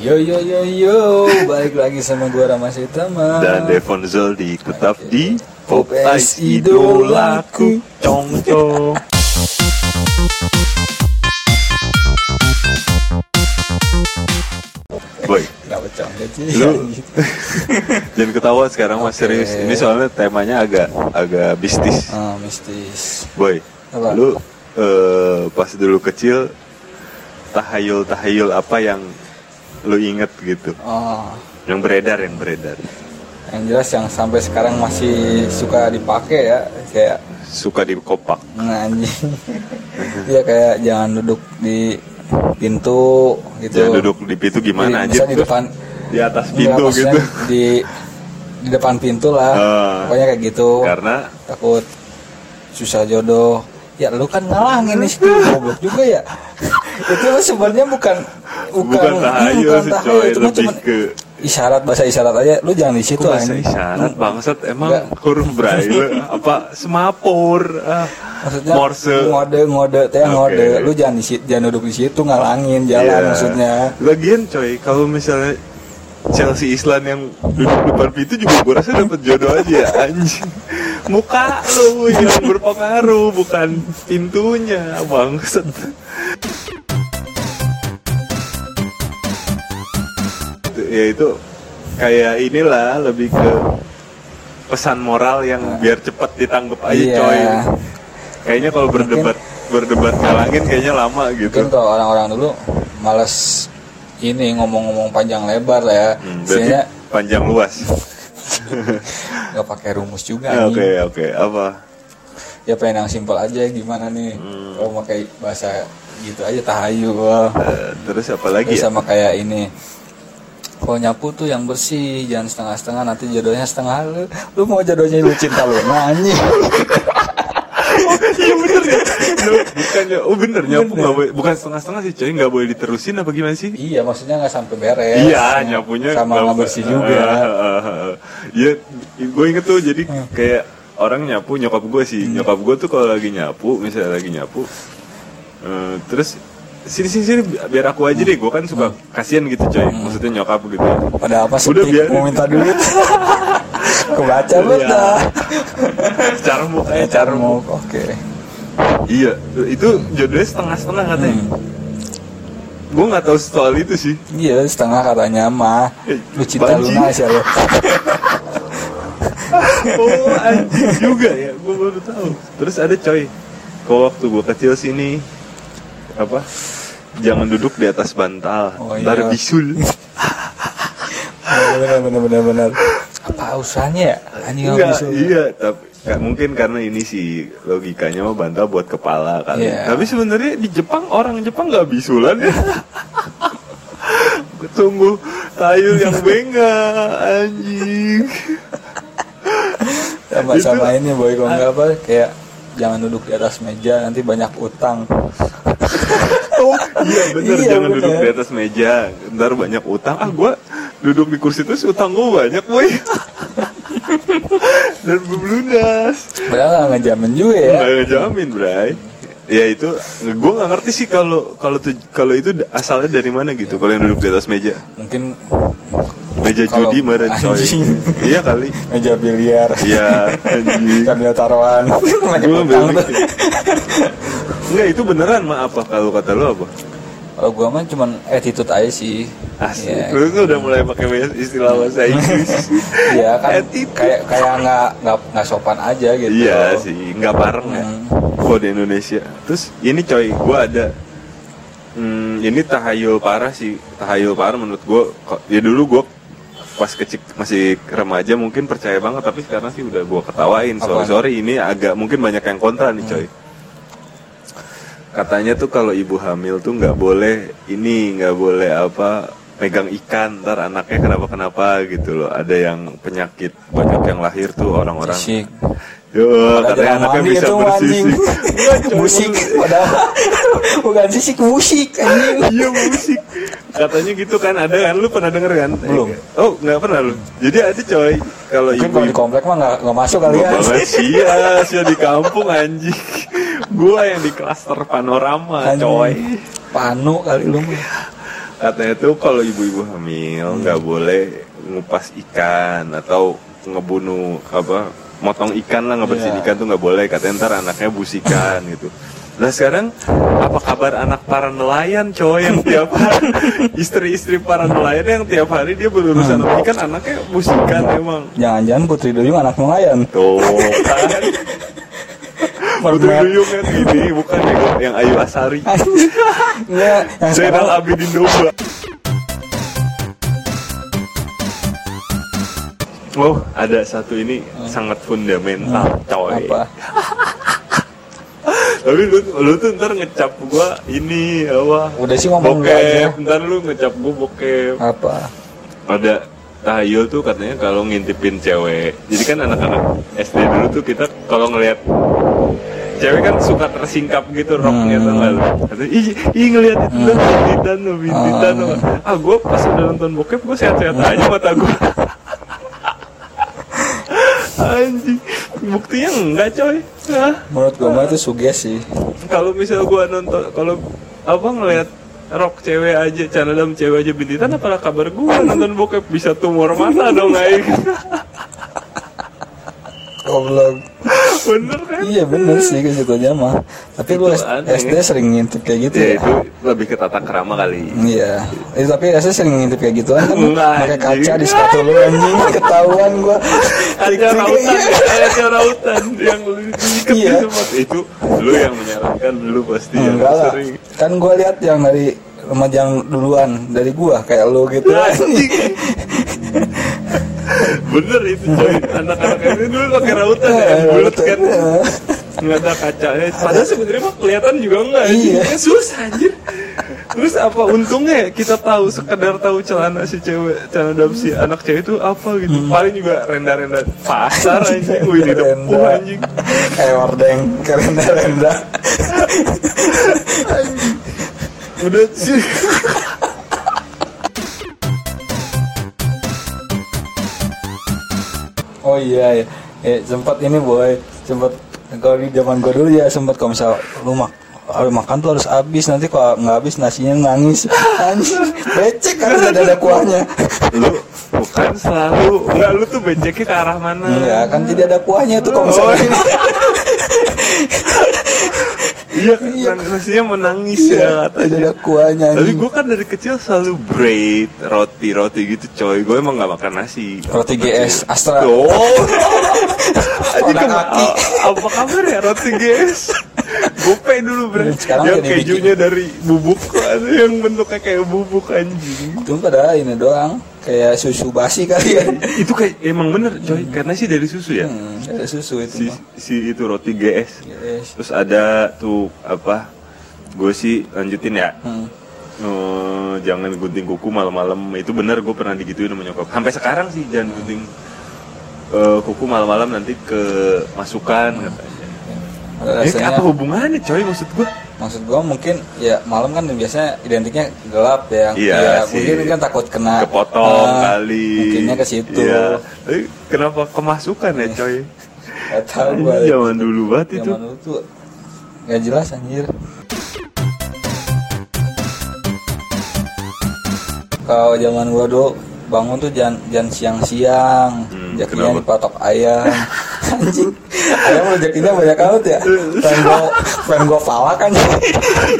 Yo yo yo yo, balik lagi sama gua Rama Sitama dan Devon Zoldi tetap di Pop Pop Ice Ice Idolaku. Cong cong Boy, sih. Lu- jangan ketawa sekarang mas Oke. serius Ini soalnya temanya agak agak bisnis Ah, mistis. Boy, Apa? lu eh, pas dulu kecil Tahayul-tahayul apa yang lu inget gitu. Oh, Yang beredar, yang beredar. Yang jelas yang sampai sekarang masih suka dipakai ya Kayak Suka di kopak nah, anjing. Iya kayak jangan duduk di pintu gitu. Jangan duduk di pintu gimana Di- aja di depan Di atas pintu maksudnya gitu. di di depan pintu lah. Ah. pokoknya kayak gitu. Karena takut susah jodoh. Ya lu kan ngalangin di situ goblok juga ya itu sebenarnya bukan bukan bukan tahayul bukan tahayul, coy cuma cuman ke isyarat bahasa isyarat aja lu jangan di situ bahasa anjing. isyarat bangsat emang Enggak. huruf braille apa semapur ah, maksudnya morse ngode ngode teh Oke. ngode lu jangan di situ jangan duduk di situ ngalangin jalan Iya. maksudnya lagian coy kalau misalnya Chelsea Islan yang duduk depan pintu juga gue rasa dapat jodoh aja anjing. Muka lu yang berpengaruh bukan pintunya bangsat. Ya itu kayak inilah lebih ke pesan moral yang biar cepet ditanggap aja Iya. coy. Kayaknya kalau berdebat berdebat ngalangin kayaknya lama gitu. Mungkin kalau orang-orang dulu males ini ngomong-ngomong panjang lebar lah ya. Hmm, berarti panjang luas. Nggak pakai rumus juga oke anjing. oke apa? Ya pengen yang simpel aja gimana nih? Hmm. kalau pakai bahasa gitu aja tahayul Eh, terus apa lagi Terus ya? Sama kayak ini. Kalau nyapu tuh yang bersih jangan setengah-setengah nanti jodohnya setengah. Lu lu mau jodohnya lu cinta lu? Nyanyi ya Lu, bukannya. Oh bener nyapu nggak boleh. Bukan setengah setengah sih coy nggak boleh diterusin apa gimana sih? Iya maksudnya nggak sampai beres. Iya, nyapunya sama nggak- bersih juga. Ah, ah, ah. Iya, gue inget tuh jadi kayak orang nyapu nyokap gue sih, Hmm. nyokap gue tuh kalau lagi nyapu, misalnya lagi nyapu, eh, terus sini sini sini biar aku aja deh, gue kan suka kasihan gitu coy, maksudnya nyokap gitu. pada apa sih Udah, biarin. mau minta duit? Kebaca lu Iya. dah. Cara mukanya, cara mau mau. Iya, itu jodohnya setengah setengah katanya. Hmm. Gue nggak tahu soal itu sih. iya setengah katanya mah lu cinta Banci. lunas ya lu oh anjing juga ya gue baru tahu terus ada coy kalau waktu gue kecil sini apa jangan duduk di atas bantal Oh, ntar iya. bisul bener bener bener bener apa usahanya ya anjing bisa. iya tapi nggak mungkin karena ini sih logikanya mah bantal buat kepala kali. Iya. tapi sebenarnya di Jepang orang Jepang nggak bisulan ya. Tunggu tayul yang benga anjing. Sama Itu- sama ini boy kalau nggak apa kayak jangan duduk di atas meja nanti banyak utang. Oh iya bener Iya, jangan bener. duduk di atas meja. Ntar banyak utang. Ah gua duduk di kursi terus utang gua banyak boy Dan belum lunas. Padahal nggak ngejamin juga ya. Nggak ngejamin bray. Ya itu Gue gak ngerti sih kalau kalau kalau itu asalnya dari mana gitu Kalau yang duduk di atas meja. Mungkin Meja Kalau- judi meren coy. Iya kali. Meja biliar. Iya sambil taruhan. Tuh. Enggak itu beneran mah apa Kalau kata lu apa kalau gua mah cuman attitude aja sih Asli, Iya. lu tuh udah mulai pakai istilah bahasa Inggris. Iya kan Attitude. kayak kayak nggak nggak nggak sopan aja gitu Iya sih, nggak bareng ya. Hmm. Kalau di Indonesia. Terus ini coy, gue ada. Hmm, ini tahayul parah sih, tahayul parah menurut gue. Ya dulu gue pas kecil masih remaja mungkin percaya banget, tapi sekarang sih udah gue ketawain. Sorry sorry, ini agak mungkin banyak yang kontra nih coy. Katanya tuh kalau ibu hamil tuh nggak boleh ini nggak boleh apa pegang ikan ntar anaknya kenapa kenapa gitu loh ada yang penyakit banyak yang lahir tuh orang-orang. Yo, katanya anaknya bisa itu, bersisik. Musik padahal bukan sisik musik Iya musik. Katanya gitu kan ada kan lu pernah denger kan? Belum. Oh nggak pernah lu. Jadi ada coy kalau ibu kalau di komplek mah nggak masuk kali ya banget sih ya, sih di kampung anjing. Gua yang di klaster panorama coy. panu kali lu mah. Katanya tuh kalau ibu-ibu hamil nggak boleh ngupas ikan atau ngebunuh apa motong ikan lah ngebersihin Iya. ikan tuh nggak boleh. Katanya ntar anaknya busikan gitu. Nah sekarang apa kabar anak para nelayan coy yang tiap hari? Istri-istri para nelayan yang tiap hari dia berurusan sama ikan anaknya busikan emang. Jangan-jangan Putri Duyung anak nelayan. tuh kan Putri Mermaid. Duyung yang ini bukan yang, yang Ayu Asari yang Zainal Abidin Domba Oh, ada satu ini sangat fundamental, coy. apa? Tapi lu, lu tuh ntar ngecap gua ini apa? Udah sih ngomong enggak aja. bokep. Ntar lu ngecap gua bokep. Apa? Ada tahayul tuh katanya kalau ngintipin cewek. Jadi kan anak-anak SD dulu tuh kita kalau ngelihat cewek kan suka tersingkap gitu roknya Hmm. tuh nggak ih, ih ngelihat itu tuh bintitan tuh, bintitan tuh. Ah, gua pas udah nonton bokep gua sehat-sehat aja mata gua. Anjing, buktinya enggak coy. Hah? Menurut gue mah itu sugesti. kalau misal gua nonton kalau apa ngelihat rok cewek aja celana dalam cewek aja bintitan apalah kabar gua nonton bokep bisa tumor mata dong aing Goblok. Bener kan Iya bener sih ke situ aja mah. Tapi aneh, SD ya. sering ngintip kayak gitu ya ya? itu lebih ke tata kerama kali Iya. Eh, tapi SD sering ngintip kayak gitu kan? Pakai kaca di sepatu lu anjing ketahuan gua. ada rautan ada rautan yang lu Iya. tempat itu lu yang menyarankan lu pasti yang Enggak lah. sering Kan gua lihat yang dari remaja yang duluan dari gua kayak lu gitu. Bener itu coy. Anak-anak ini dulu pakai rautan ya bulat rautan. kan. nggak ada kacanya. Padahal sebenarnya mah kelihatan juga enggak. Iya. Kan susah anjir terus apa untungnya ya kita tahu sekedar tahu celana si cewek celana dalam si anak cewek itu apa gitu. Paling juga renda-renda pasar anjing. Wih di depan anjing. Kayak wardeng, kerenda-renda. udah sih Oh iya. Ya. Eh, sempat ini boy, sempat kalau di zaman gua dulu ya sempat kalau misal lu mak habis makan tuh harus habis. Nanti kalau nggak habis nasinya nangis. Anjing becek kan tidak ada kuahnya. Lu bukan selalu. Enggak lu tuh beceknya ke arah mana? Enggak kan tidak ada kuahnya tuh kalau Oh, misalnya iya kan? Nasinya menangis ya katanya. Tidak ada kuahnya Tapi gue kan dari kecil selalu bread, roti-roti gitu coy. Gue emang gak makan nasi. Roti GS Astra. Oh Aji a- apa kabar ya roti GS? Gope dulu bre Sekarang Yang jadi bikin. kejunya dari bubuk Ada yang bentuknya kayak bubuk anjing. Itu pada ini doang kayak susu basi kali ya. Itu kayak emang bener coy. Karena sih dari susu ya? Hmm, kayak susu itu si, mah. si itu roti GS GS Terus ada tuh apa Gue sih lanjutin ya. Hmm. Eh, jangan gunting kuku malam-malam. Itu benar gue pernah digituin sama nyokap. Sampai sekarang sih jangan gunting eh, kuku malam-malam nanti ke masukan katanya. Eh, apa hubungannya coy maksud gue maksud gua mungkin ya malam kan biasanya identiknya gelap ya. Iya Ya, sih. mungkin kan takut kena kepotong ah, kali. mungkinnya ke situ. Iya. Tapi kenapa kemasukan ya coy? Gak tahu Ini zaman dulu banget itu. zaman dulu tuh gak jelas anjir. Kalau zaman gua dulu bangun tuh jangan jangan siang-siang. Hmm, kenapa? dipatok ayam. Anjing. Ayam rezekinya banyak banget ya? Pengen gua pengen gua falak kan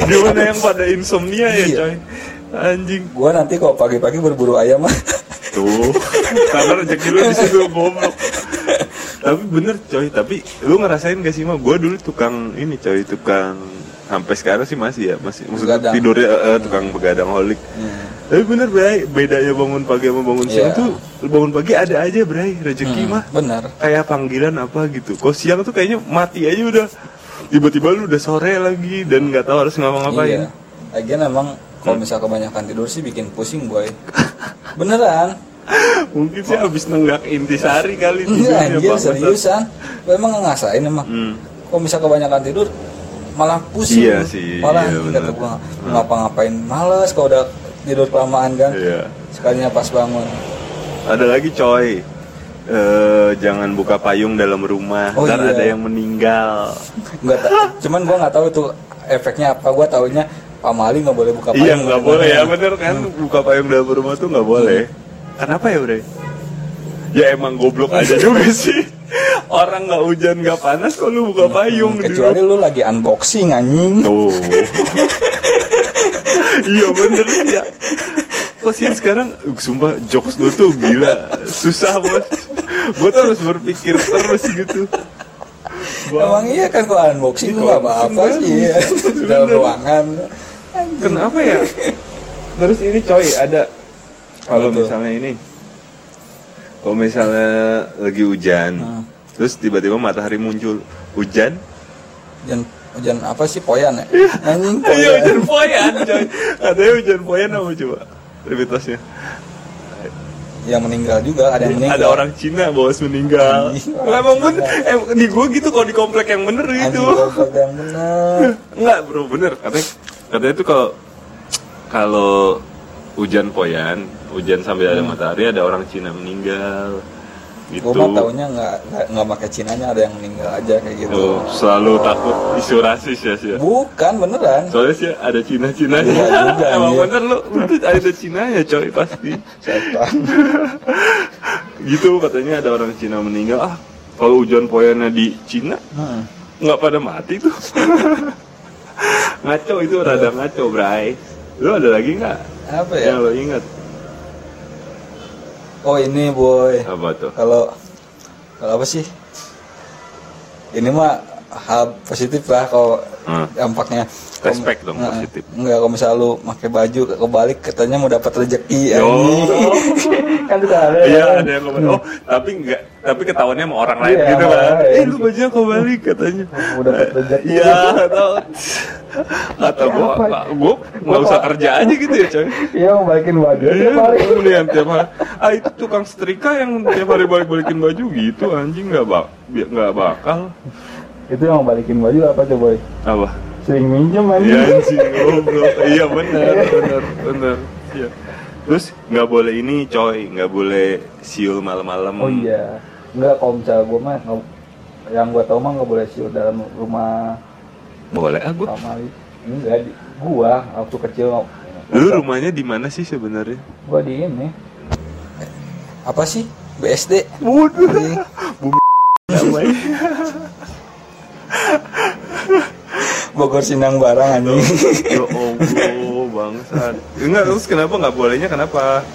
gimana yang pada insomnia ya Iya. coy? Anjing. Gua nanti kalau pagi-pagi berburu ayam. Mah Tuh, karena rezeki lu di situ goblok. Tapi bener coy, tapi lu ngerasain gak sih mah? Gue dulu tukang ini coy, tukang sampai sekarang sih masih ya, masih maksudnya Begadang. tidurnya eh, tukang begadang holik. Tapi bener bray, bedanya bangun pagi sama bangun siang Iya. tuh bangun pagi ada aja bray, rezeki Hmm, mah bener kayak panggilan apa gitu. Kok siang tuh kayaknya mati aja udah tiba-tiba lu udah sore lagi dan nggak tahu harus ngapa-ngapain. Iya. Lagian emang kalau misal kebanyakan tidur sih bikin pusing boy. Beneran. Mungkin sih habis nenggak intisari kali Iya anjir seriusan. Gue emang ngerasain emang. Hmm. Kalau misal kebanyakan tidur malah pusing. Iya sih, Malah iya kata bener. gua ngapa-ngapain males kalau udah tidur kelamaan kan. Iya. Sekalinya pas bangun. Ada lagi coy. Eh, jangan buka payung dalam rumah. Oh, Ntar iya. ada yang meninggal. Enggak cuman gua nggak tahu tuh efeknya apa. Gua taunya pamali nggak boleh buka payung Iya nggak boleh ya bener kan buka payung dapur rumah tuh nggak boleh. Kenapa ya Bre? Ya emang goblok aja juga sih. Orang nggak hujan nggak panas kok lu buka payung kecuali lu lagi unboxing anjing Oh. iya bener ya. Kok sih sekarang uh, sumpah jokes lu tuh gila susah bos. Gue tuh harus berpikir terus gitu. emang iya kan kok unboxing lu apa-apa sih ya. dalam ruangan Kenapa ya? Terus ini coy ada kalau misalnya ini, kalau misalnya lagi hujan, Hmm. terus tiba-tiba matahari muncul, hujan? hujan hujan apa sih poyan ya anjing Iya poyan hujan poyan coy. Katanya hujan poyan apa coba? Realitasnya. yang meninggal juga ada yang meninggal Ada orang Cina bos meninggal. Anjing. Emang bener, em, di gua gitu kalau di komplek yang bener gitu. goblok yang bener Enggak bro bener katanya katanya itu kalau kalau hujan poyan hujan sambil ada matahari ada orang Cina meninggal gitu. Gue mah taunya nggak nggak- pakai cinanya ada yang meninggal aja kayak gitu. Tuh, selalu takut isu rasis ya sih ya. bukan beneran. Soalnya sih ada Cina Cina Iya juga, emang iya. bener lu itu ada Cina ya coy pasti. Gitu katanya ada orang Cina meninggal. Ah kalau hujan poyannya di Cina Hmm. nggak pada mati tuh. Ngaco itu rada ngaco bray. Lu ada lagi nggak? Apa ya? Yang lo ingat oh ini boy apa tuh kalau kalau apa sih ini mah hal positif lah kalau Hmm. dampaknya Respect dong, positif. enggak kalau misal lu pakai baju kebalik katanya mau dapat rezeki Yo. kan suka ada Iya ya. ada yang komen. Oh tapi enggak, tapi ketahuannya sama orang lain Iya, gitu kan. Eh lu bajunya kebalik katanya. Dapat rezeki. Iya atau atau gua gua nggak usah kerja aja gitu ya coy. iya mau balikin baju Iya, tiap hari yang tiap hari. Ah itu tukang setrika yang tiap hari balik-balikin baju gitu anjing nggak bak nggak bakal. itu yang mau balikin baju apa boy Apa? sering minjem Iya anjing anjing goblok. Iya benar benar benar. Iya. Terus nggak boleh ini coy, nggak boleh siul malam-malam. oh iya. Enggak kalau misalnya gue mah nggak- yang gue tau mah nggak boleh siul dalam rumah. Boleh ah gua. kamar enggak di gua waktu kecil Lu rumahnya di mana sih sebenarnya? gua di ini. Apa sih? BSD Waduh. Di Bogor Sinang barang anjing. Ya Allah, bangsat. Enggak, terus kenapa nggak bolehnya kenapa?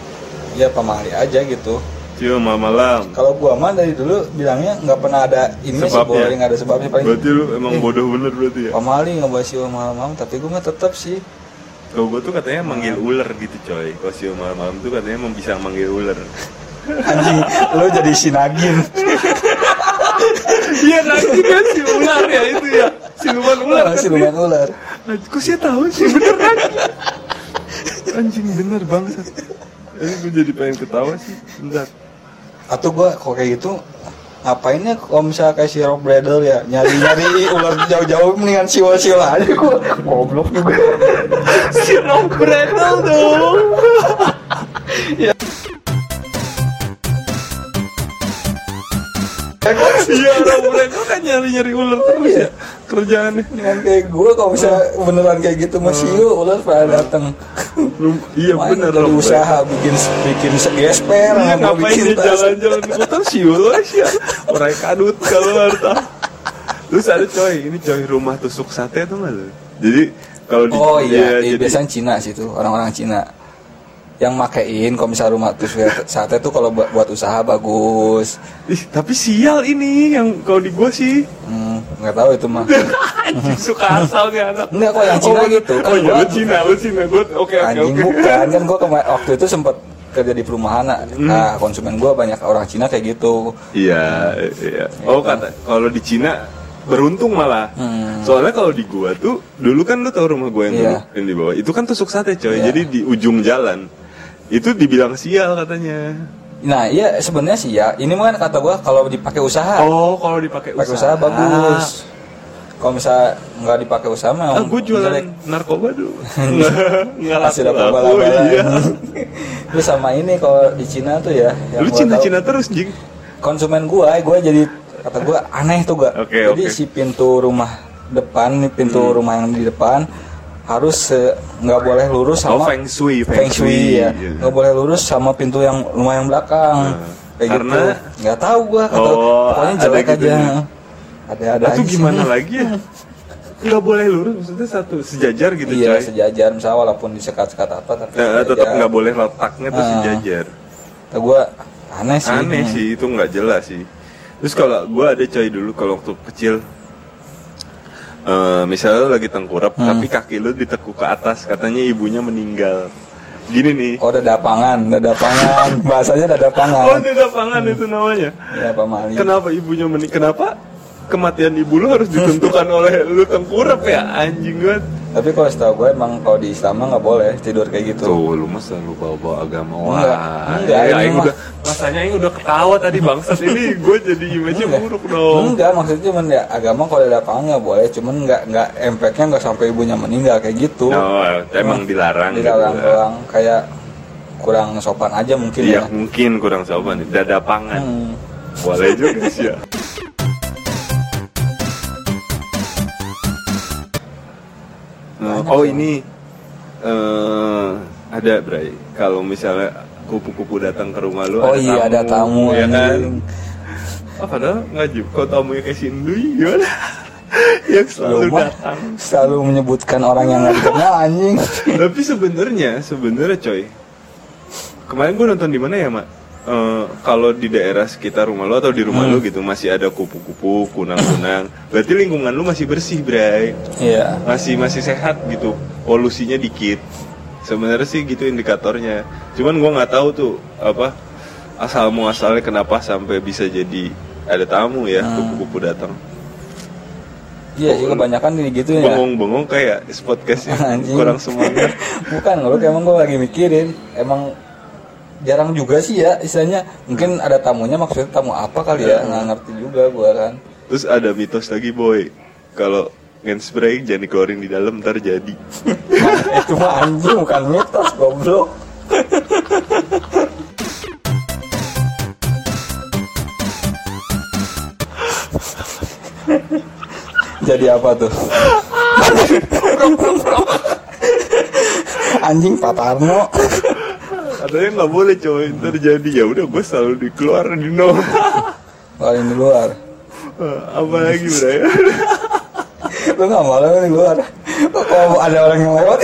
ya pamali aja gitu Cuma malam. kalau gua mah dari dulu bilangnya nggak pernah ada ini sih Sebabnya. boleh nggak ada sebabnya paling Berarti lu emang bodoh bener berarti ya? pamali nggak boleh siul malam-malam tapi gua mah tetap sih Kalau gue tuh katanya manggil ular gitu coy. Kalau siul malam-malam tuh katanya emang bisa manggil ular. anjing lo jadi sinagin Iya nanti kan si ular ya itu ya. Siluman ular. kan siluman ular dia. Kok sih tahu sih bener kan? Anjing bener bangsat. Ini gue jadi pengen ketawa sih. Bentar. atau gua kok kayak gitu ngapain ya kalau misalnya kayak si Rob Bradle ya nyari nyari ular jauh-jauh mendingan siwa-siwa aja gua goblok juga Si Rob Bradle dong. Iya Rob Bradle kan nyari-nyari ular terus ya kerjaannya. dengan kayak gue kalau misalnya beneran kayak gitu masih yuk ular pada datang Lu- Iya bener Rob usaha bikin bikin gesper Iya ngapain dia jalan-jalan di kota? Siul ya Orang kadut kalau harta Terus ada coy, ini coy rumah tusuk sate tuh nggak lu? Jadi kalau di oh iya, iya jadi- biasanya Cina sih tuh orang-orang Cina yang makein kalau misalnya rumah tusuk sate tuh kalau buat, buat usaha bagus Ih, tapi sial ini yang kalau di gua sih Hmm, nggak tahu itu mah suka asal nih anak Enggak, kok yang Cina oh, gitu. Kan Oh iya gua- lu Cina, lu Cina Gua oke oke anjing oke bukan kan gue waktu itu sempat kerja di perumahan nah konsumen gue banyak orang Cina kayak gitu Iya, iya. Oh kata kalau di Cina beruntung malah. Hmm. Soalnya kalau di gua tuh dulu kan lu tahu rumah gua yang dulu Iya. yang di bawah itu kan tusuk sate coy. Iya. Jadi di ujung jalan itu dibilang sial katanya. nah iya sebenarnya sih ya ini mah kan kata gue kalau dipakai usaha Oh, kalau dipakai pakai usaha, usaha bagus kalau misalnya nggak dipakai usaha mah Ah, gue jualan jelek. narkoba dulu. Nggak nggak masih laku dapat laku. bala-bala Iya. terus sama ini kalau di Cina tuh ya Lu Cina Cina terus jing. konsumen gua gua jadi kata gua aneh tuh gak Oke, jadi oke. si pintu rumah depan nih pintu Hmm. rumah yang di depan harus se- nggak boleh lurus Oh, sama feng shui, feng shui ya Iya. nggak boleh lurus sama pintu yang lumayan belakang Nah, kayak karena- gitu nggak tahu gua kata Oh, pokoknya ada jelek gitu aja ya. ada ada Nah, itu gimana sih. lagi ya? Nggak boleh lurus, maksudnya satu sejajar gitu iya coy. sejajar misalnya walaupun disekat-sekat apa tapi Nah, tetap sejajar. nggak boleh letaknya tuh Ah. sejajar. Kata gua aneh sih Aneh Hmm. sih, itu nggak jelas sih. Terus kalau gua ada coy dulu kalau waktu kecil, eh, misalnya lu lagi tengkurap, Hmm. tapi kaki lu ditekuk ke atas, katanya ibunya meninggal. Gini nih. oh dadapangan dadapangan bahasanya dadapangan Oh, itu lapangan itu namanya. ya Pak Mali Kenapa ibunya menik? Kenapa kematian ibu lu harus ditentukan oleh lu tengkurap ya anjing banget. tapi kalau setahu gue emang kalau di Islam nggak boleh tidur kayak gitu Tuh, lu masa lu bawa-bawa agama wah. Enggak, enggak, ya, ini mah- udah rasanya aing udah ketawa tadi bangsat ini gue jadi image-nya Enggak. buruk dong. Enggak, maksudnya cuman ya agama kalau ada lapangan nggak boleh, cuman nggak nggak impactnya nggak sampai ibunya meninggal kayak gitu. Oh, emang dilarang gitu. Dilarang doang, kayak kurang sopan aja mungkin Iya, ya. mungkin kurang sopan. Dada pangan. Hmm. Boleh juga sih ya. Eh, oh ini eh ada Bray. Kalau misalnya kupu-kupu datang ke rumah lu Oh iya ada tamu ya kan? Oh, padahal nggak juga. Kok tamunya kayak si Indui gimana? yang selalu Lu mah datang. selalu menyebutkan orang yang nggak dikenal anjing. Tapi sebenarnya, sebenarnya coy, kemarin gue nonton di mana ya mak? Eh, kalau di daerah sekitar rumah lo atau di rumah Hmm. lo gitu masih ada kupu-kupu, kunang-kunang, berarti lingkungan lo masih bersih, Bray. Iya. Masih masih sehat gitu, polusinya dikit. Sebenarnya sih gitu indikatornya. Cuman gua nggak tahu tuh apa asal muasalnya kenapa sampai bisa jadi ada tamu ya Hmm. kupu-kupu datang. Iya sih kebanyakan gitu ya. Bengong-bengong kayak podcastnya Anjing. kurang semangat. Bukan, lu emang gue lagi mikirin, emang jarang juga sih ya istilahnya. Mungkin ada tamunya maksudnya tamu apa kali ya? Nggak ngerti juga gua kan. Terus ada mitos lagi boy, kalau hand spray jangan dikeluarin di dalam ntar jadi. itu mah anjing bukan mitos goblok. Jadi apa tuh? Anjing Pak Tarno Katanya nggak boleh coy, ntar jadi ya udah gue selalu dikeluarin di nol. paling di luar Apa lagi bray? lu nggak malu di luar kalau ada orang yang lewat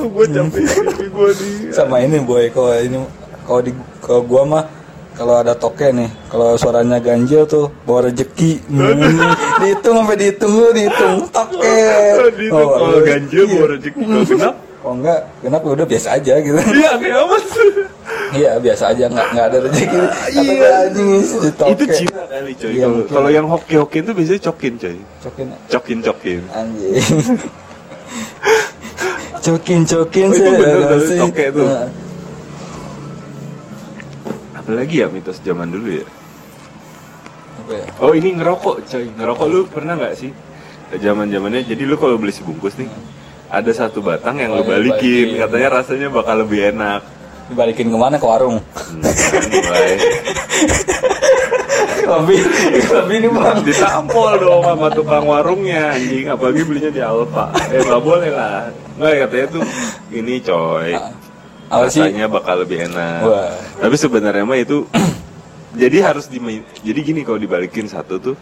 gue capek gue di. sama ini boy kalau ini kalau di kalau gua mah kalau ada toke nih kalau suaranya ganjil tuh bawa rezeki hmm, dihitung sampai dihitung lu dihitung toke Di itu kalau ganjil iya. bawa rezeki kalau genap. kalau enggak kenapa udah biasa aja gitu Iya kayak apa tuh? iya biasa aja nggak nggak ada rezeki kata Iya. anjing Itu Cina kali coy. Iya, Kalau yang hoki-hoki itu biasanya cokin coy. cokin Cokin cokin. anjing cokin cokin Oh, itu bener dari sih. toke tuh. Nah, Apalagi ya mitos zaman dulu ya. Apa ya Oh ini ngerokok coy. Ngerokok lu pernah nggak sih? Zaman zamannya jadi lu kalau beli sebungkus nih ada satu batang yang Oh, lu yang balikin, dibalikin. katanya rasanya bakal lebih enak. dibalikin ke mana ke warung Hmm, mulai. lebih lebih nih bang Ditampol dong sama tukang warungnya anjing apalagi belinya di Alfa. Eh nggak boleh lah. Nggak katanya tuh ini coy. Rasanya bakal lebih enak. Wah. Tapi sebenarnya mah itu jadi harus di jadi gini kalau dibalikin satu tuh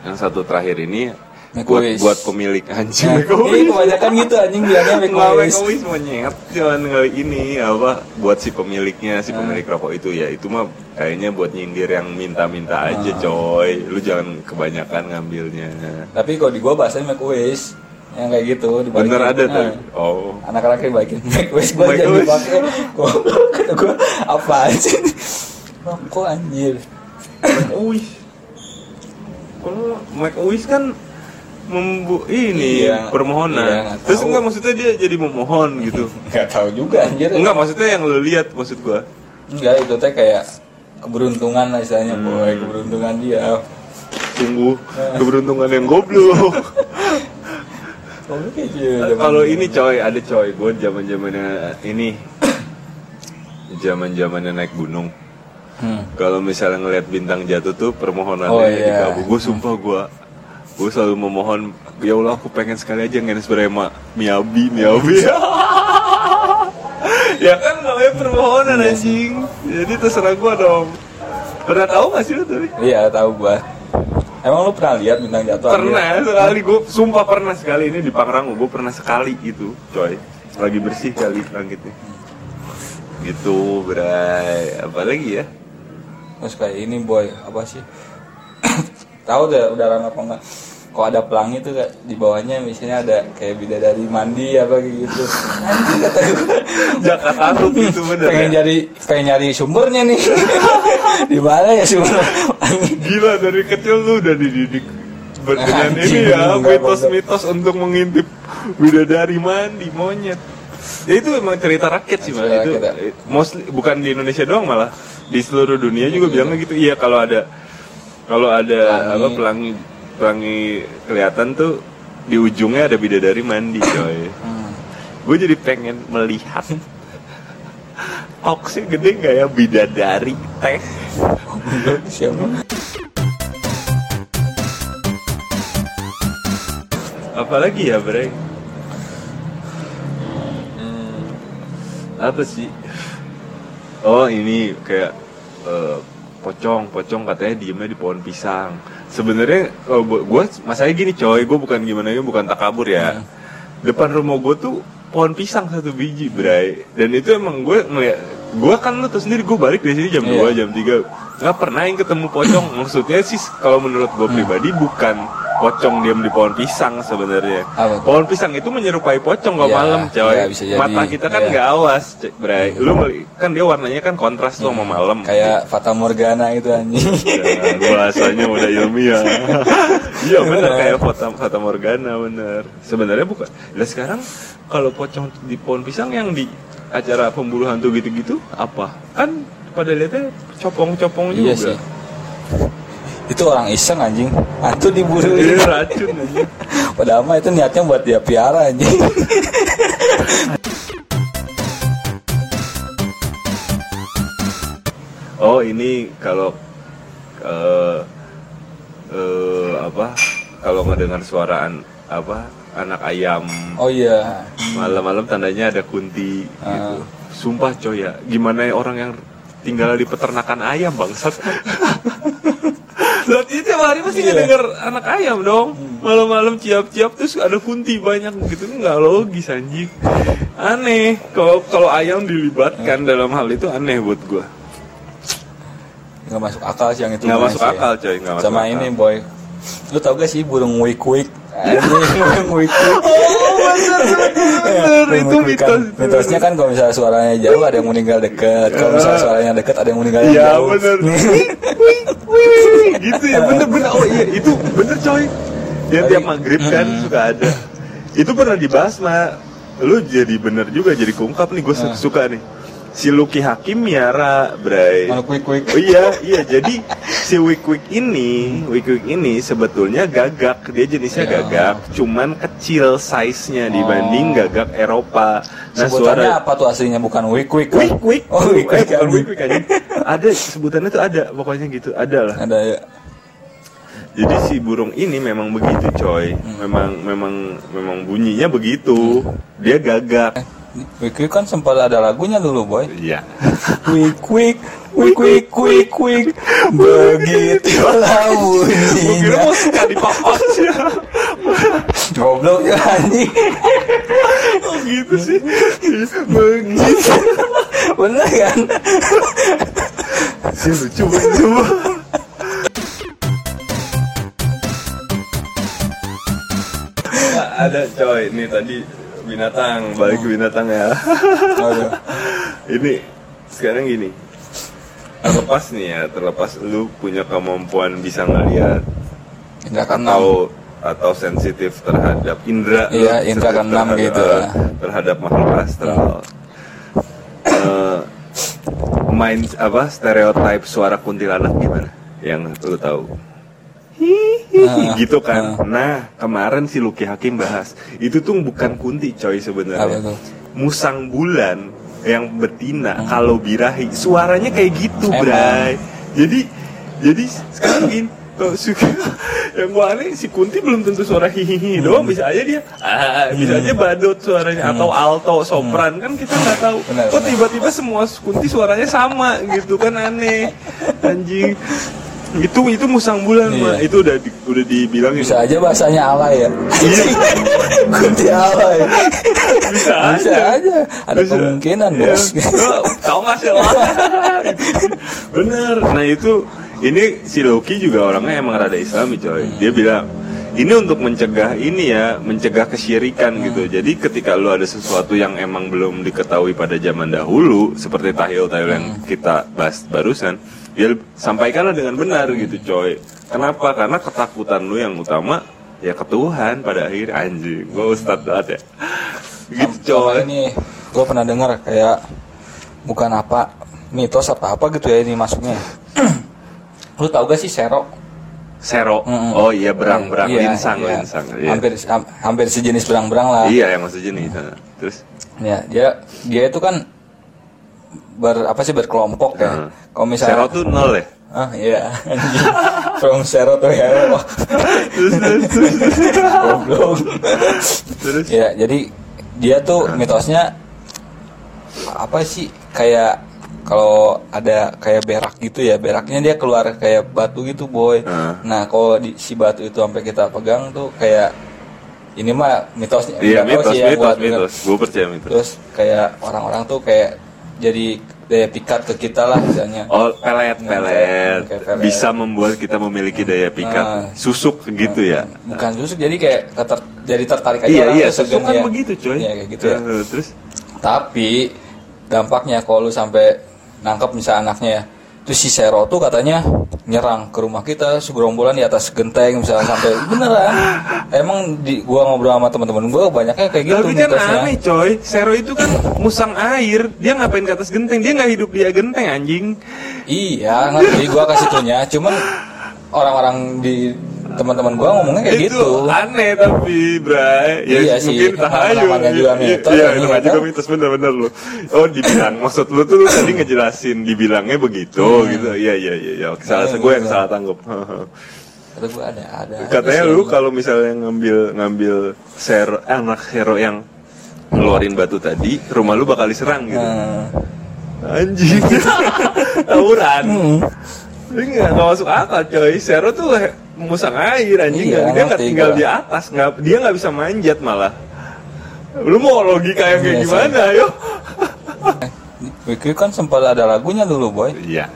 yang satu terakhir ini Make buat wish. buat pemilik anjing Nah, make wish. kebanyakan gitu anjing bilangnya make a make wish. a wish monyet cuman nggak ini apa buat si pemiliknya si pemilik rokok itu ya itu mah kayaknya buat nyindir yang minta-minta Ah. aja coy lu jangan kebanyakan ngambilnya Tapi kalau di gua bahasanya make a wish yang kayak gitu dibalikin. bener ada Nah, tuh oh Anak-anak dibalikin make wish gua Make jadi pakai. Goblok kata gua apa sih? Rokok anjir. make wish kalau make wish kan membu ini Iya. permohonan Iya, nggak terus enggak maksudnya dia jadi memohon gitu Enggak tahu juga anjir. enggak maksudnya yang lu lihat maksud gua Enggak itu teh kayak keberuntungan lah istilahnya Hmm. boy, keberuntungan dia. sungguh keberuntungan yang goblok Goblok aja. kalau ini coy ada coy gue zaman zamannya ini zaman zamannya naik gunung Hmm. kalau misalnya ngelihat bintang jatuh tuh permohonannya Oh, di iya. kabur. Gue sumpah gue gue selalu memohon ya Allah aku pengen sekali aja ngenes berema Miyabi Miyabi ya kan namanya permohonan Iya. anjing. Jadi terserah gue dong. Pernah tahu gak sih lu tuh Iya tahu gua. Emang lu pernah lihat bintang jatuh? pernah sekali. Gue sumpah pernah sekali. Ini di Pangrango gue pernah sekali gitu coy. Lagi bersih kali langitnya gitu bray. Apalagi ya Terus kayak ini boy, apa sih? tahu deh udara apa enggak? Kok ada pelangi tuh kayak di bawahnya misalnya ada kayak bidadari mandi apa gitu. Anjing kata. Jakarta tuh gitu bener pengen ya? jadi pengen nyari sumbernya nih. di mana ya sumber? Gila dari kecil lu udah dididik ber- dengan Anjing, ini ya mitos-mitos untuk mengintip bidadari mandi monyet. Ya itu emang cerita rakyat sih malah itu. ya. Mostly bukan di Indonesia doang malah di seluruh dunia juga bilangnya gitu. Iya kalau ada kalau ada Pelangi. apa pelangi pelangi kelihatan tuh di ujungnya ada bidadari mandi coy. Hmm. Gue jadi pengen melihat Oksnya gede nggak ya bidadari teh? Siapa? Apalagi ya bre? Apa sih? Oh ini kayak eh, pocong, pocong katanya diemnya di pohon pisang. Sebenarnya kalau gue, gue masanya gini coy, gue bukan gimana ya, bukan takabur ya. Depan rumah gue tuh pohon pisang satu biji bray. Dan itu emang gue ngeliat, gue kan lu tau sendiri gue balik dari sini jam Iya. 2 jam 3 nggak pernah yang ketemu pocong. Maksudnya sih kalau menurut gue pribadi bukan pocong diam di pohon pisang sebenarnya. Pohon pisang itu menyerupai pocong kalau Iya, malam, coy. iya, bisa jadi. Mata kita kan Iya. nggak awas, Cek, Bray. Lu meli- kan dia warnanya kan kontras tuh sama malam. Kayak Fata Morgana itu anjing. Ya, bahasanya udah ilmiah. Iya benar kayak Fata, Fata Morgana bener. Sebenarnya bukan. Lah sekarang kalau pocong di pohon pisang yang di acara pemburu hantu gitu-gitu apa? Kan pada lihatnya copong-copong juga. Iya sih. Itu orang iseng anjing. Hantu diburu. Iya racun aja. Padahal mah itu niatnya buat dia piara anjing. Oh ini kalau eh eh, apa? Kalau ngedengar suaraan apa anak ayam Oh iya. malam-malam tandanya ada kunti gitu. Ah. Sumpah coy ya, gimana orang yang tinggal di peternakan ayam bangsat. Tiap hari pasti Iya. ngedenger anak ayam dong. Malam-malam ciap-ciap terus ada kunti banyak gitu nggak logis anjing. Aneh. Kalau kalau ayam dilibatkan dalam hal itu aneh buat gua. Nggak masuk akal sih yang itu. Nggak Mas, masuk ya. akal coy, nggak masuk Sama akal. ini boy. Lu tau gak sih burung wik wik? Oh itu mitos. Mitosnya kan kalau misalnya suaranya jauh ada yang meninggal dekat. Kalau misalnya suaranya dekat ada yang meninggal Iya jauh. bener. Wih, wih, gitu ya bener bener. Oh iya itu bener coy. Yang tiap maghrib kan suka ada. Itu pernah dibahas mah. Lu jadi bener juga jadi keungkap nih gue Ah. suka nih. Si Lucky Hakim miara, Bray. Wik wik? Oh iya, iya. Jadi si Wik ini, Wik ini sebetulnya gagak. Dia jenisnya Iya. gagak, cuman kecil size-nya dibanding Oh. gagak Eropa. Nah, Sebutannya suara apa tuh aslinya bukan wik wik? kan? Wik. Oh wik Eh, bukan aja. Ada sebutannya tuh ada, pokoknya gitu. Ada lah. Ada ya. Jadi si burung ini memang begitu, coy. Memang memang memang bunyinya begitu. Dia gagak. Wik wik kan sempat ada lagunya dulu boy. Iya. Wik wik wik wik begitulah Gue kira bunyinya. mau suka dipapas ya. Goblok ya anjing. Oh gitu sih. Begitu. Bener kan? Si lucu lucu. ada coy, ini tadi binatang, balik ke binatang ya. Ini sekarang gini. Terlepas nih ya, terlepas lu punya kemampuan bisa ngeliat Indra atau atau sensitif terhadap indera lu, Iya, indra keenam terhadap- gitu. eh, terhadap makhluk astral. Eh, main apa stereotip suara kuntilanak gimana? Yang lu tahu Ah, gitu kan. Nah kemarin si Lucky Hakim bahas itu tuh bukan kunti coy sebenarnya. Musang bulan yang betina kalau birahi. Suaranya kayak gitu, Emang. Bray. Jadi jadi sekarang gini kalau suka yang gua aneh si Kunti belum tentu suara hihihi doang. Bisa aja dia ah, bisa aja badut suaranya atau alto sopran. Kan kita nggak tahu. Benar, kok benar. tiba-tiba semua Kunti suaranya sama gitu kan aneh. Anjing itu itu musang bulan Iya. mah itu udah di, udah dibilang Bisa aja bahasanya alay ya. Iya. Kunti alay. bisa Bisa aja aja. Ada Bisa. kemungkinan Iya. bos. Tahu nggak sih? Bener. Nah itu ini si Loki juga orangnya emang rada Islami coy. Dia bilang ini untuk mencegah ini ya, mencegah kesyirikan gitu. Jadi ketika lu ada sesuatu yang emang belum diketahui pada zaman dahulu, seperti tahil-tahil yang kita bahas barusan, dia sampaikanlah dengan benar gitu coy. Kenapa? Karena ketakutan lu yang utama ya ke Tuhan pada akhir anjing. Gua ustadz banget ya. Gitu coy. ini gue pernah dengar kayak bukan apa mitos apa apa gitu ya ini masuknya. Lu tau gak sih Sero? Sero. Mm-mm. Oh iya berang-berang Iya, linsang iya. linsang. Iya. Hampir ham- hampir sejenis berang-berang lah. Iya yang maksud jenis. Nah, Terus Ya, dia dia itu kan ber apa sih berkelompok ya. Kalau misalnya Sero tuh nol ya. Ah iya. From zero to hero. Terus terus terus. Goblok. terus. ya, jadi dia tuh mitosnya apa sih kayak kalau ada kayak berak gitu ya, beraknya dia keluar kayak batu gitu, boy. Nah, kalau di, si batu itu sampai kita pegang tuh kayak ini mah mitosnya. Iya mitos sih ya, mitos mitos. Gue percaya mitos. Terus kayak orang-orang tuh kayak jadi daya pikat ke kita lah misalnya. Oh pelet Iya, pelet kayak pelet. bisa membuat kita memiliki daya pikat Nah. susuk gitu ya. Bukan susuk jadi kayak keter, jadi tertarik aja Iya iya susuk kan ya. begitu coy. Iya kayak gitu ya. Eh, Terus Tapi dampaknya kalau lu sampai nangkep misal anaknya ya, terus si Sero tuh katanya nyerang ke rumah kita segerombolan di atas genteng misalnya sampai beneran. Emang di gua ngobrol sama teman-teman gua banyaknya kayak gitu Tapi kan mitosnya. aneh coy, Sero itu kan musang air, dia ngapain ke atas genteng? Dia nggak hidup di genteng anjing. Iya, ngerti gua kasih tuhnya, cuman orang-orang di teman-teman gua ngomongnya kayak itu gitu. aneh tapi Bray. Ya Iya sih, mungkin tahayu juga Iya, mitos, iya anjing, namanya nggak juga mitos bener-bener lu. Oh dibilang maksud lu tuh lu tadi ngejelasin dibilangnya begitu gitu. Iya iya iya iya. Oke, salah Hmm, gue yang salah tanggap. Kata gua ada ada. katanya aja lu kalau misalnya ngambil ngambil sero eh, anak sero yang ngeluarin batu tadi rumah lu bakal diserang gitu. Nah, anjing. Tawuran. Hmm. Ini nggak nggak masuk akal coy. Sero tuh musang air anjing Iya, dia nggak tinggal di atas, nggak dia nggak bisa manjat malah. Lu mau logika yang kayak Iya gimana, ayo? Quick kan sempat ada lagunya dulu boy Iya.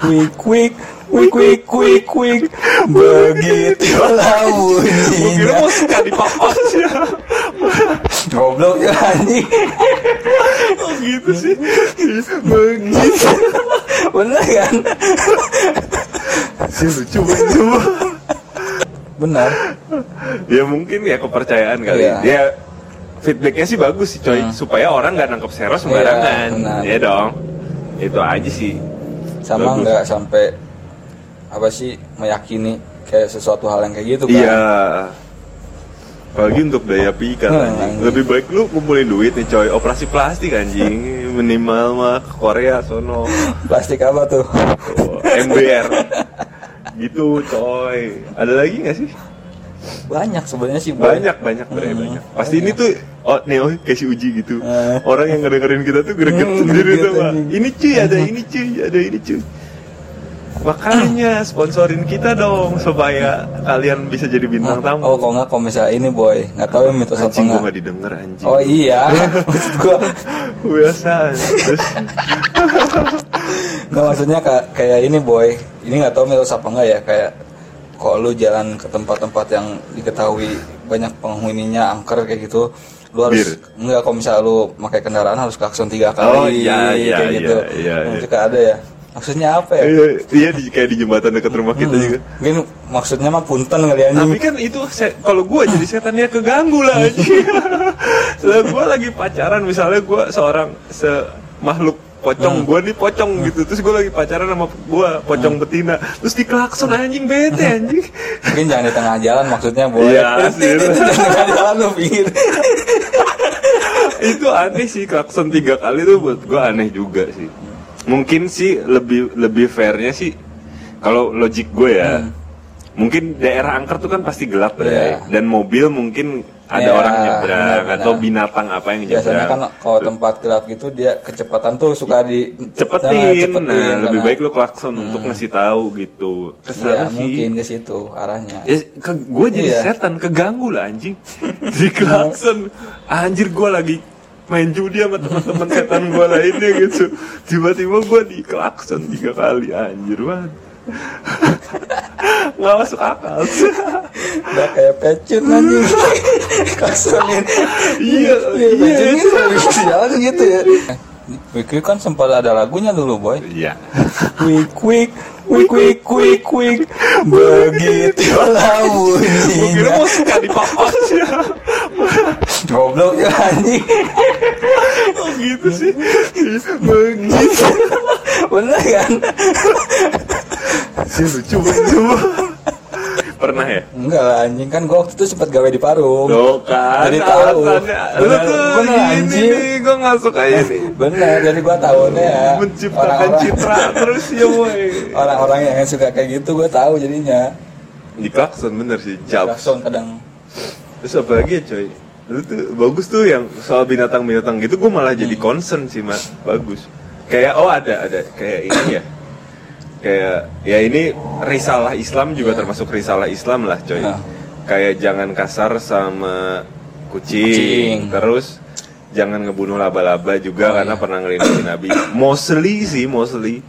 Quick quick quick quick quick quick Begitulah Mungkin lu mau suka di papas ya. Goblok ya anjing Oh gitu sih. Begitu. Bener kan Sih lucu lucu. Bener ya mungkin ya kepercayaan kali. Ya feedbacknya sih bagus sih coy, supaya orang nggak nangkep Sero sembarangan. Iya, benar. Iya dong. Itu aja sih. Sama nggak sampai Apa sih Meyakini Kayak sesuatu hal yang kayak gitu kan Iya. Apalagi untuk daya pikat Hmm, anjing. anjing. Lebih baik lu kumpulin duit nih coy. Operasi plastik anjing. Minimal mah ke Korea sono. Plastik apa tuh Oh, MBR. gitu coy. Ada lagi nggak sih? Banyak sebenarnya sih Banyak banyak bre, Hmm, banyak. Pasti ini tuh oh Neo kasih uji gitu. Eh. Orang yang ngedengerin kita tuh greget Hmm, sendiri tuh Pak. Ini cuy ada ini cuy, ada ini cuy. Makanya sponsorin kita dong supaya kalian bisa jadi bintang tamu. Oh kalau nggak kalau misalnya ini boy Nggak tahu ya mitos apa anjing nggak nggak didengar anjing. Oh iya Maksud gua biasa terus Nggak maksudnya kayak, kayak ini boy Ini nggak tahu mitos apa enggak ya Kayak Kok lu jalan ke tempat-tempat yang diketahui Banyak penghuninya angker kayak gitu Lu harus Bir. Enggak kalau misalnya lu pakai kendaraan harus klakson tiga kali Oh, iya, iya, kayak iya, gitu iya, Nah, iya. Kayak ada ya Maksudnya apa ya? iya, iya di, kayak di jembatan dekat rumah kita Hmm. juga Mungkin maksudnya mah punten kali anjing tapi kan itu kalau gua jadi setan ya keganggu lah Soalnya gua lagi pacaran misalnya gua seorang se makhluk pocong gua nih pocong gitu. Terus gua lagi pacaran sama gua pocong betina. Terus diklakson anjing bete anjing. Mungkin jangan di tengah jalan maksudnya sih. itu Jangan di tengah jalan lu pikir. Itu aneh sih klakson tiga kali tuh buat gue aneh juga sih. Mungkin sih lebih lebih fairnya sih kalau logik gue ya mungkin daerah angker tuh kan pasti gelap Hmm. Iya. ya dan mobil mungkin ada Iya, orang nyebrang benar-benar. atau binatang apa yang nyebrang biasanya kan kalau tempat gelap gitu dia kecepatan tuh suka di cepetin, Nah, cepetin, nah lebih baik lu klakson untuk ngasih tahu gitu ya ke sana sih mungkin ke situ arahnya Ya, ke, gue jadi Iya. setan, keganggu lah anjing. Di klakson, anjir gue lagi main judi sama teman-teman setan gue lainnya gitu. Tiba-tiba gue di klakson tiga kali, anjir banget. Nggak masuk akal. udah kayak pecun anjing kasonin Iya, iya iya, pecun bisa jalan gitu ya. Quick kan sempat ada lagunya dulu boy. Iya. Quick quick quick quick quick quick. Kira bunyinya mau suka di papasnya. Goblok ya anjing Oh gitu sih. Begitu. Bener kan Sih lucu banget. Pernah ya? Enggak lah anjing kan gua waktu itu sempat gawe di Parung Tuh kan, Jadi tahu. Lu Bener- tuh bener, anjing. nih, gue gak suka ini. Bener jadi gua tahu deh ya Menciptakan orang-orang- citra terus ya boy. Orang-orang yang suka kayak gitu gua tahu jadinya Di klakson bener sih, jab. Klakson kadang Terus apa lagi ya coy? Lu tuh bagus tuh yang soal binatang-binatang gitu gue malah jadi concern sih mas, bagus. Kayak oh ada ada kayak ini ya. Kayak ya ini risalah Islam juga termasuk risalah Islam lah coy. Nah. Kayak jangan kasar sama kucing, Kucing. terus jangan ngebunuh laba-laba juga Oh, karena iya. pernah ngelindungi Nabi. Mostly sih, mostly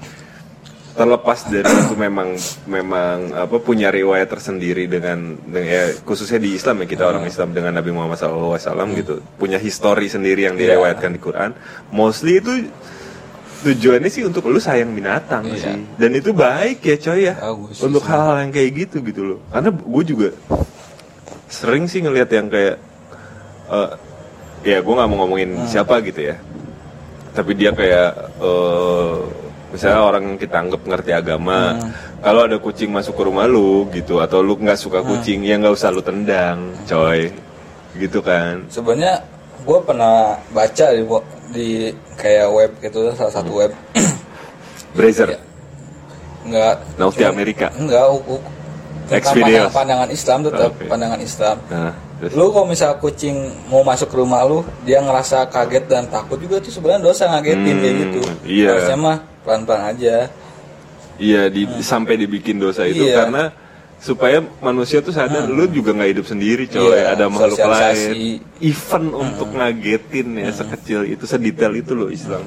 terlepas dari itu memang memang apa punya riwayat tersendiri dengan, dengan ya, khususnya di Islam ya kita orang Islam dengan Nabi Muhammad SAW gitu punya histori sendiri yang Iya. direwayatkan di Quran. Mostly itu tujuannya sih untuk lu sayang binatang Iya. sih. Dan itu baik ya coy ya. Bagus untuk hal-hal yang kayak gitu gitu loh. Karena gue juga sering sih ngelihat yang kayak eh, ya gue nggak mau ngomongin Hmm. siapa gitu ya. Tapi dia kayak eh, misalnya orang yang kita anggap ngerti agama Hmm. kalau ada kucing masuk ke rumah lu gitu atau lu nggak suka Hmm. kucing ya nggak usah lu tendang coy gitu kan sebenarnya gue pernah baca di di kayak web gitu salah satu web Brazer Iya. nggak cuma- Amerika. nggak hukum pandangan, pandangan Islam tetap Oke. pandangan Islam nah terus lu kalau misal kucing mau masuk ke rumah lu dia ngerasa kaget dan takut juga tuh sebenarnya dosa ngagetin Hmm, kayak gitu iya. harusnya mah pelan pelan aja. Iya, di, sampai dibikin dosa itu. Iya. karena supaya manusia tuh sadar lu juga nggak hidup sendiri coy. Iya, ada makhluk lain. event untuk ngagetin ya sekecil itu sedetail itu loh Islam.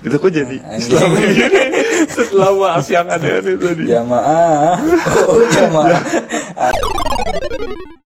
Itu kok jadi Anjing. Islam ini setelah yang aneh-aneh tadi. Jamaah. Oh jamaah